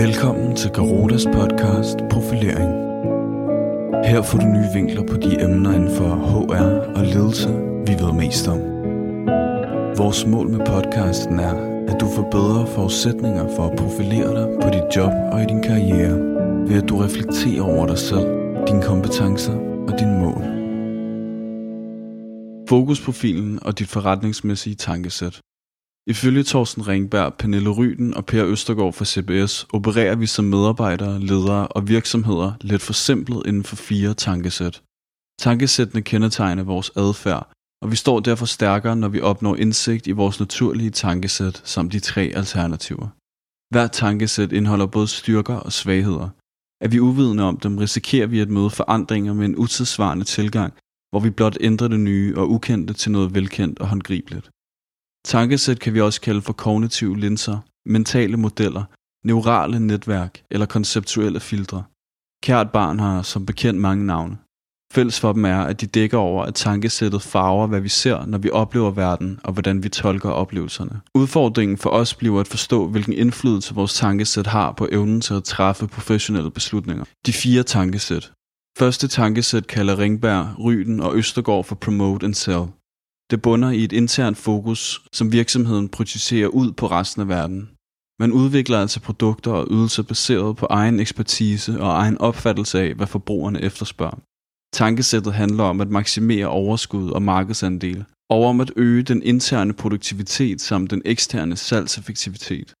Velkommen til Garotas podcast Profilering. Her får du nye vinkler på de emner inden for HR og ledelse, vi ved mest om. Vores mål med podcasten er, at du får bedre forudsætninger for at profilere dig på dit job og i din karriere, ved at du reflekterer over dig selv, dine kompetencer og dine mål. Fokusprofilen og dit forretningsmæssige tankesæt. Ifølge Thorsten Ringberg, Pernille Ryden og Per Østergaard fra CBS opererer vi som medarbejdere, ledere og virksomheder lidt forsimplet inden for fire tankesæt. Tankesættene kendetegner vores adfærd, og vi står derfor stærkere, når vi opnår indsigt i vores naturlige tankesæt samt de tre alternativer. Hver tankesæt indeholder både styrker og svagheder. Er vi uvidende om dem, risikerer vi at møde forandringer med en utidsvarende tilgang, hvor vi blot ændrer det nye og ukendte til noget velkendt og håndgribeligt. Tankesæt kan vi også kalde for kognitive linser, mentale modeller, neurale netværk eller konceptuelle filtre. Kært barn har som bekendt mange navne. Fælles for dem er, at de dækker over, at tankesættet farver, hvad vi ser, når vi oplever verden, og hvordan vi tolker oplevelserne. Udfordringen for os bliver at forstå, hvilken indflydelse vores tankesæt har på evnen til at træffe professionelle beslutninger. De fire tankesæt. Første tankesæt kalder Ringberg, Ryden og Østergaard for Promote and Sell. Det bunder i et internt fokus, som virksomheden projicerer ud på resten af verden. Man udvikler altså produkter og ydelser baseret på egen ekspertise og egen opfattelse af, hvad forbrugerne efterspørger. Tankesættet handler om at maksimere overskud og markedsandel, og om at øge den interne produktivitet samt den eksterne salgseffektivitet.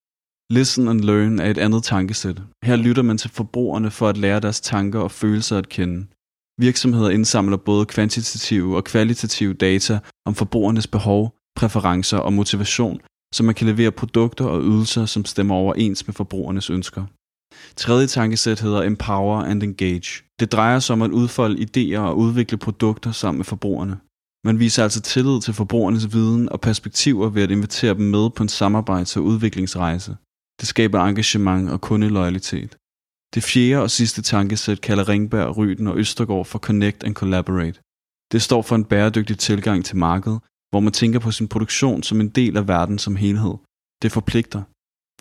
Listen and learn er et andet tankesæt. Her lytter man til forbrugerne for at lære deres tanker og følelser at kende. Virksomheder indsamler både kvantitative og kvalitative data om forbrugernes behov, præferencer og motivation, så man kan levere produkter og ydelser, som stemmer overens med forbrugernes ønsker. Tredje tankesæt hedder Empower and Engage. Det drejer sig om at udfolde idéer og udvikle produkter sammen med forbrugerne. Man viser altså tillid til forbrugernes viden og perspektiver ved at invitere dem med på en samarbejds- og udviklingsrejse. Det skaber engagement og kundeloyalitet. Det fjerde og sidste tankesæt kalder Ringberg, Ryden og Østergaard for Connect and Collaborate. Det står for en bæredygtig tilgang til markedet, hvor man tænker på sin produktion som en del af verden som helhed. Det forpligter.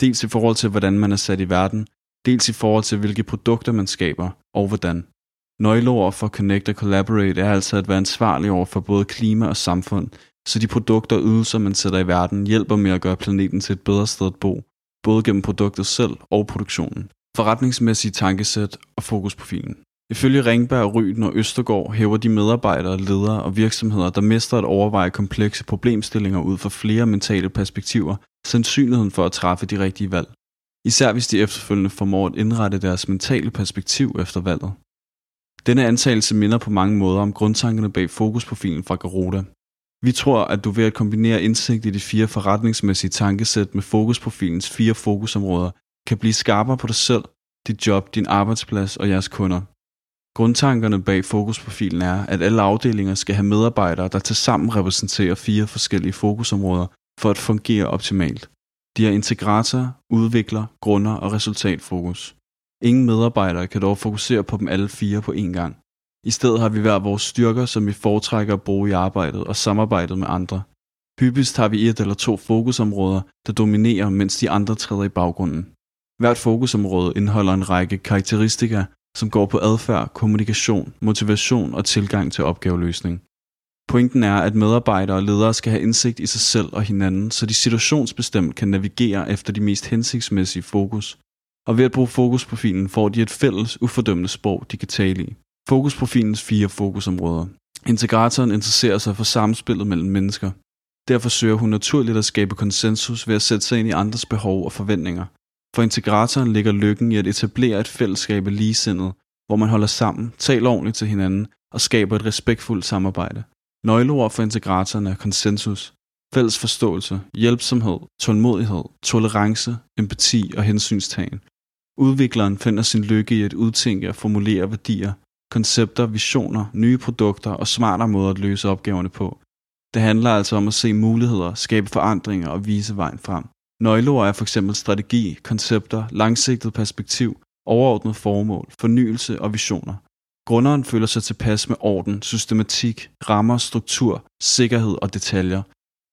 Dels i forhold til, hvordan man er sat i verden, dels i forhold til, hvilke produkter man skaber, og hvordan. Nøgleord for Connect og Collaborate er altså at være ansvarlig over for både klima og samfund, så de produkter og ydelser, man sætter i verden, hjælper med at gøre planeten til et bedre sted at bo, både gennem produktet selv og produktionen forretningsmæssige tankesæt og fokusprofilen. Ifølge Ringberg, Ryden og Østergaard hæver de medarbejdere, ledere og virksomheder, der mister at overveje komplekse problemstillinger ud fra flere mentale perspektiver, sandsynligheden for at træffe de rigtige valg. Især hvis de efterfølgende formår at indrette deres mentale perspektiv efter valget. Denne antagelse minder på mange måder om grundtankerne bag fokusprofilen fra Garuda. Vi tror, at du ved at kombinere indsigt i de fire forretningsmæssige tankesæt med fokusprofilens fire fokusområder, kan blive skarpere på dig selv, dit job, din arbejdsplads og jeres kunder. Grundtankerne bag fokusprofilen er, at alle afdelinger skal have medarbejdere, der tilsammen repræsenterer fire forskellige fokusområder for at fungere optimalt. De er integrator, udvikler, grunder og resultatfokus. Ingen medarbejdere kan dog fokusere på dem alle fire på én gang. I stedet har vi hver vores styrker, som vi foretrækker at bruge i arbejdet og samarbejdet med andre. Hyppigst har vi et eller to fokusområder, der dominerer, mens de andre træder i baggrunden. Hvert fokusområde indeholder en række karakteristika, som går på adfærd, kommunikation, motivation og tilgang til opgaveløsning. Pointen er, at medarbejdere og ledere skal have indsigt i sig selv og hinanden, så de situationsbestemt kan navigere efter de mest hensigtsmæssige fokus. Og ved at bruge fokusprofilen får de et fælles, ufordømmende sprog, de kan tale i. Fokusprofilens fire fokusområder. Integratoren interesserer sig for samspillet mellem mennesker. Derfor søger hun naturligt at skabe konsensus ved at sætte sig ind i andres behov og forventninger – for integratoren ligger lykken i at etablere et fællesskab af ligesindet, hvor man holder sammen, taler ordentligt til hinanden og skaber et respektfuldt samarbejde. Nøgleord for integratoren er konsensus, fælles forståelse, hjælpsomhed, tålmodighed, tolerance, empati og hensynstagen. Udvikleren finder sin lykke i at udtænke og formulere værdier, koncepter, visioner, nye produkter og smartere måder at løse opgaverne på. Det handler altså om at se muligheder, skabe forandringer og vise vejen frem. Nøgleord er f.eks. strategi, koncepter, langsigtet perspektiv, overordnet formål, fornyelse og visioner. Grunderen føler sig tilpas med orden, systematik, rammer, struktur, sikkerhed og detaljer.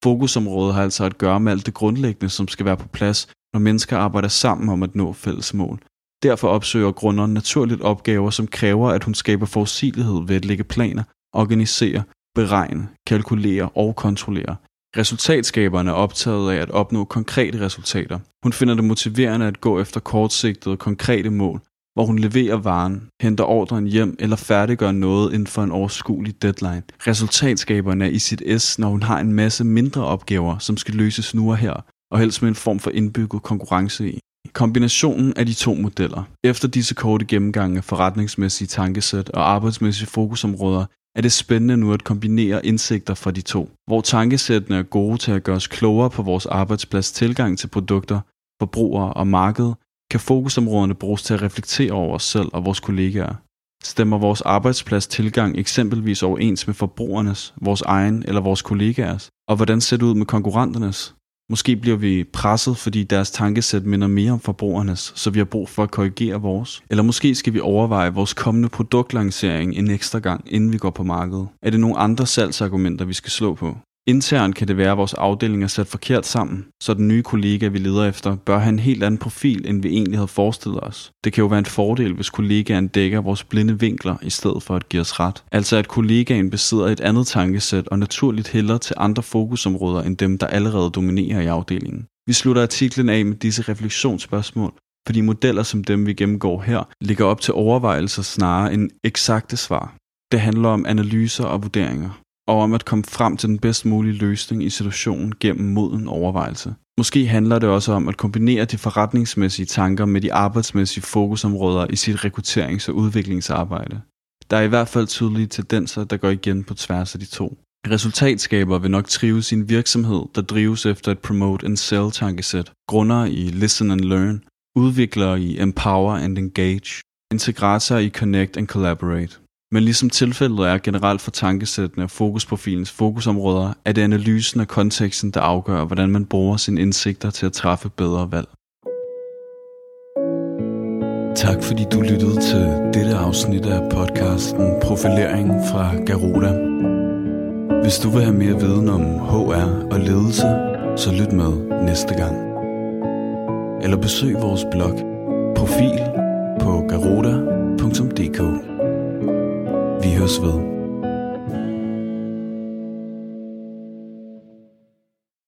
Fokusområdet har altså at gøre med alt det grundlæggende, som skal være på plads, når mennesker arbejder sammen om at nå fælles mål. Derfor opsøger grunderen naturligt opgaver, som kræver, at hun skaber forudsigelighed ved at lægge planer, organisere, beregne, kalkulere og kontrollere. Resultatskaberne er optaget af at opnå konkrete resultater. Hun finder det motiverende at gå efter kortsigtede, konkrete mål, hvor hun leverer varen, henter ordren hjem eller færdiggør noget inden for en overskuelig deadline. Resultatskaberne er i sit S, når hun har en masse mindre opgaver, som skal løses nu og her, og helst med en form for indbygget konkurrence i. Kombinationen af de to modeller, efter disse korte gennemgange af forretningsmæssige tankesæt og arbejdsmæssige fokusområder, er det spændende nu at kombinere indsigter fra de to, hvor tankesættene er gode til at gøre os klogere på vores arbejdsplads tilgang til produkter, forbrugere og marked, kan fokusområderne bruges til at reflektere over os selv og vores kollegaer. Stemmer vores arbejdsplads tilgang eksempelvis overens med forbrugernes, vores egen eller vores kollegaers? Og hvordan ser det ud med konkurrenternes? Måske bliver vi presset, fordi deres tankesæt minder mere om forbrugernes, så vi har brug for at korrigere vores. Eller måske skal vi overveje vores kommende produktlancering en ekstra gang, inden vi går på markedet. Er det nogle andre salgsargumenter, vi skal slå på? Internt kan det være, at vores afdeling er sat forkert sammen, så den nye kollega, vi leder efter, bør have en helt anden profil, end vi egentlig havde forestillet os. Det kan jo være en fordel, hvis kollegaen dækker vores blinde vinkler, i stedet for at give os ret. Altså at kollegaen besidder et andet tankesæt og naturligt hælder til andre fokusområder, end dem, der allerede dominerer i afdelingen. Vi slutter artiklen af med disse refleksionsspørgsmål, fordi modeller som dem, vi gennemgår her, ligger op til overvejelser snarere end eksakte svar. Det handler om analyser og vurderinger og om at komme frem til den bedst mulige løsning i situationen gennem moden overvejelse. Måske handler det også om at kombinere de forretningsmæssige tanker med de arbejdsmæssige fokusområder i sit rekrutterings- og udviklingsarbejde. Der er i hvert fald tydelige tendenser, der går igen på tværs af de to. Resultatskaber vil nok trives i en virksomhed, der drives efter et promote and sell tankesæt, grunder i listen and learn, udviklere i empower and engage, integratorer i connect and collaborate. Men ligesom tilfældet er generelt for tankesættene og fokusprofilens fokusområder, er det analysen af konteksten, der afgør, hvordan man bruger sine indsigter til at træffe bedre valg. Tak fordi du lyttede til dette afsnit af podcasten Profilering fra Garuda. Hvis du vil have mere viden om HR og ledelse, så lyt med næste gang. Eller besøg vores blog Profil på garuda.dk. Vi høres ved.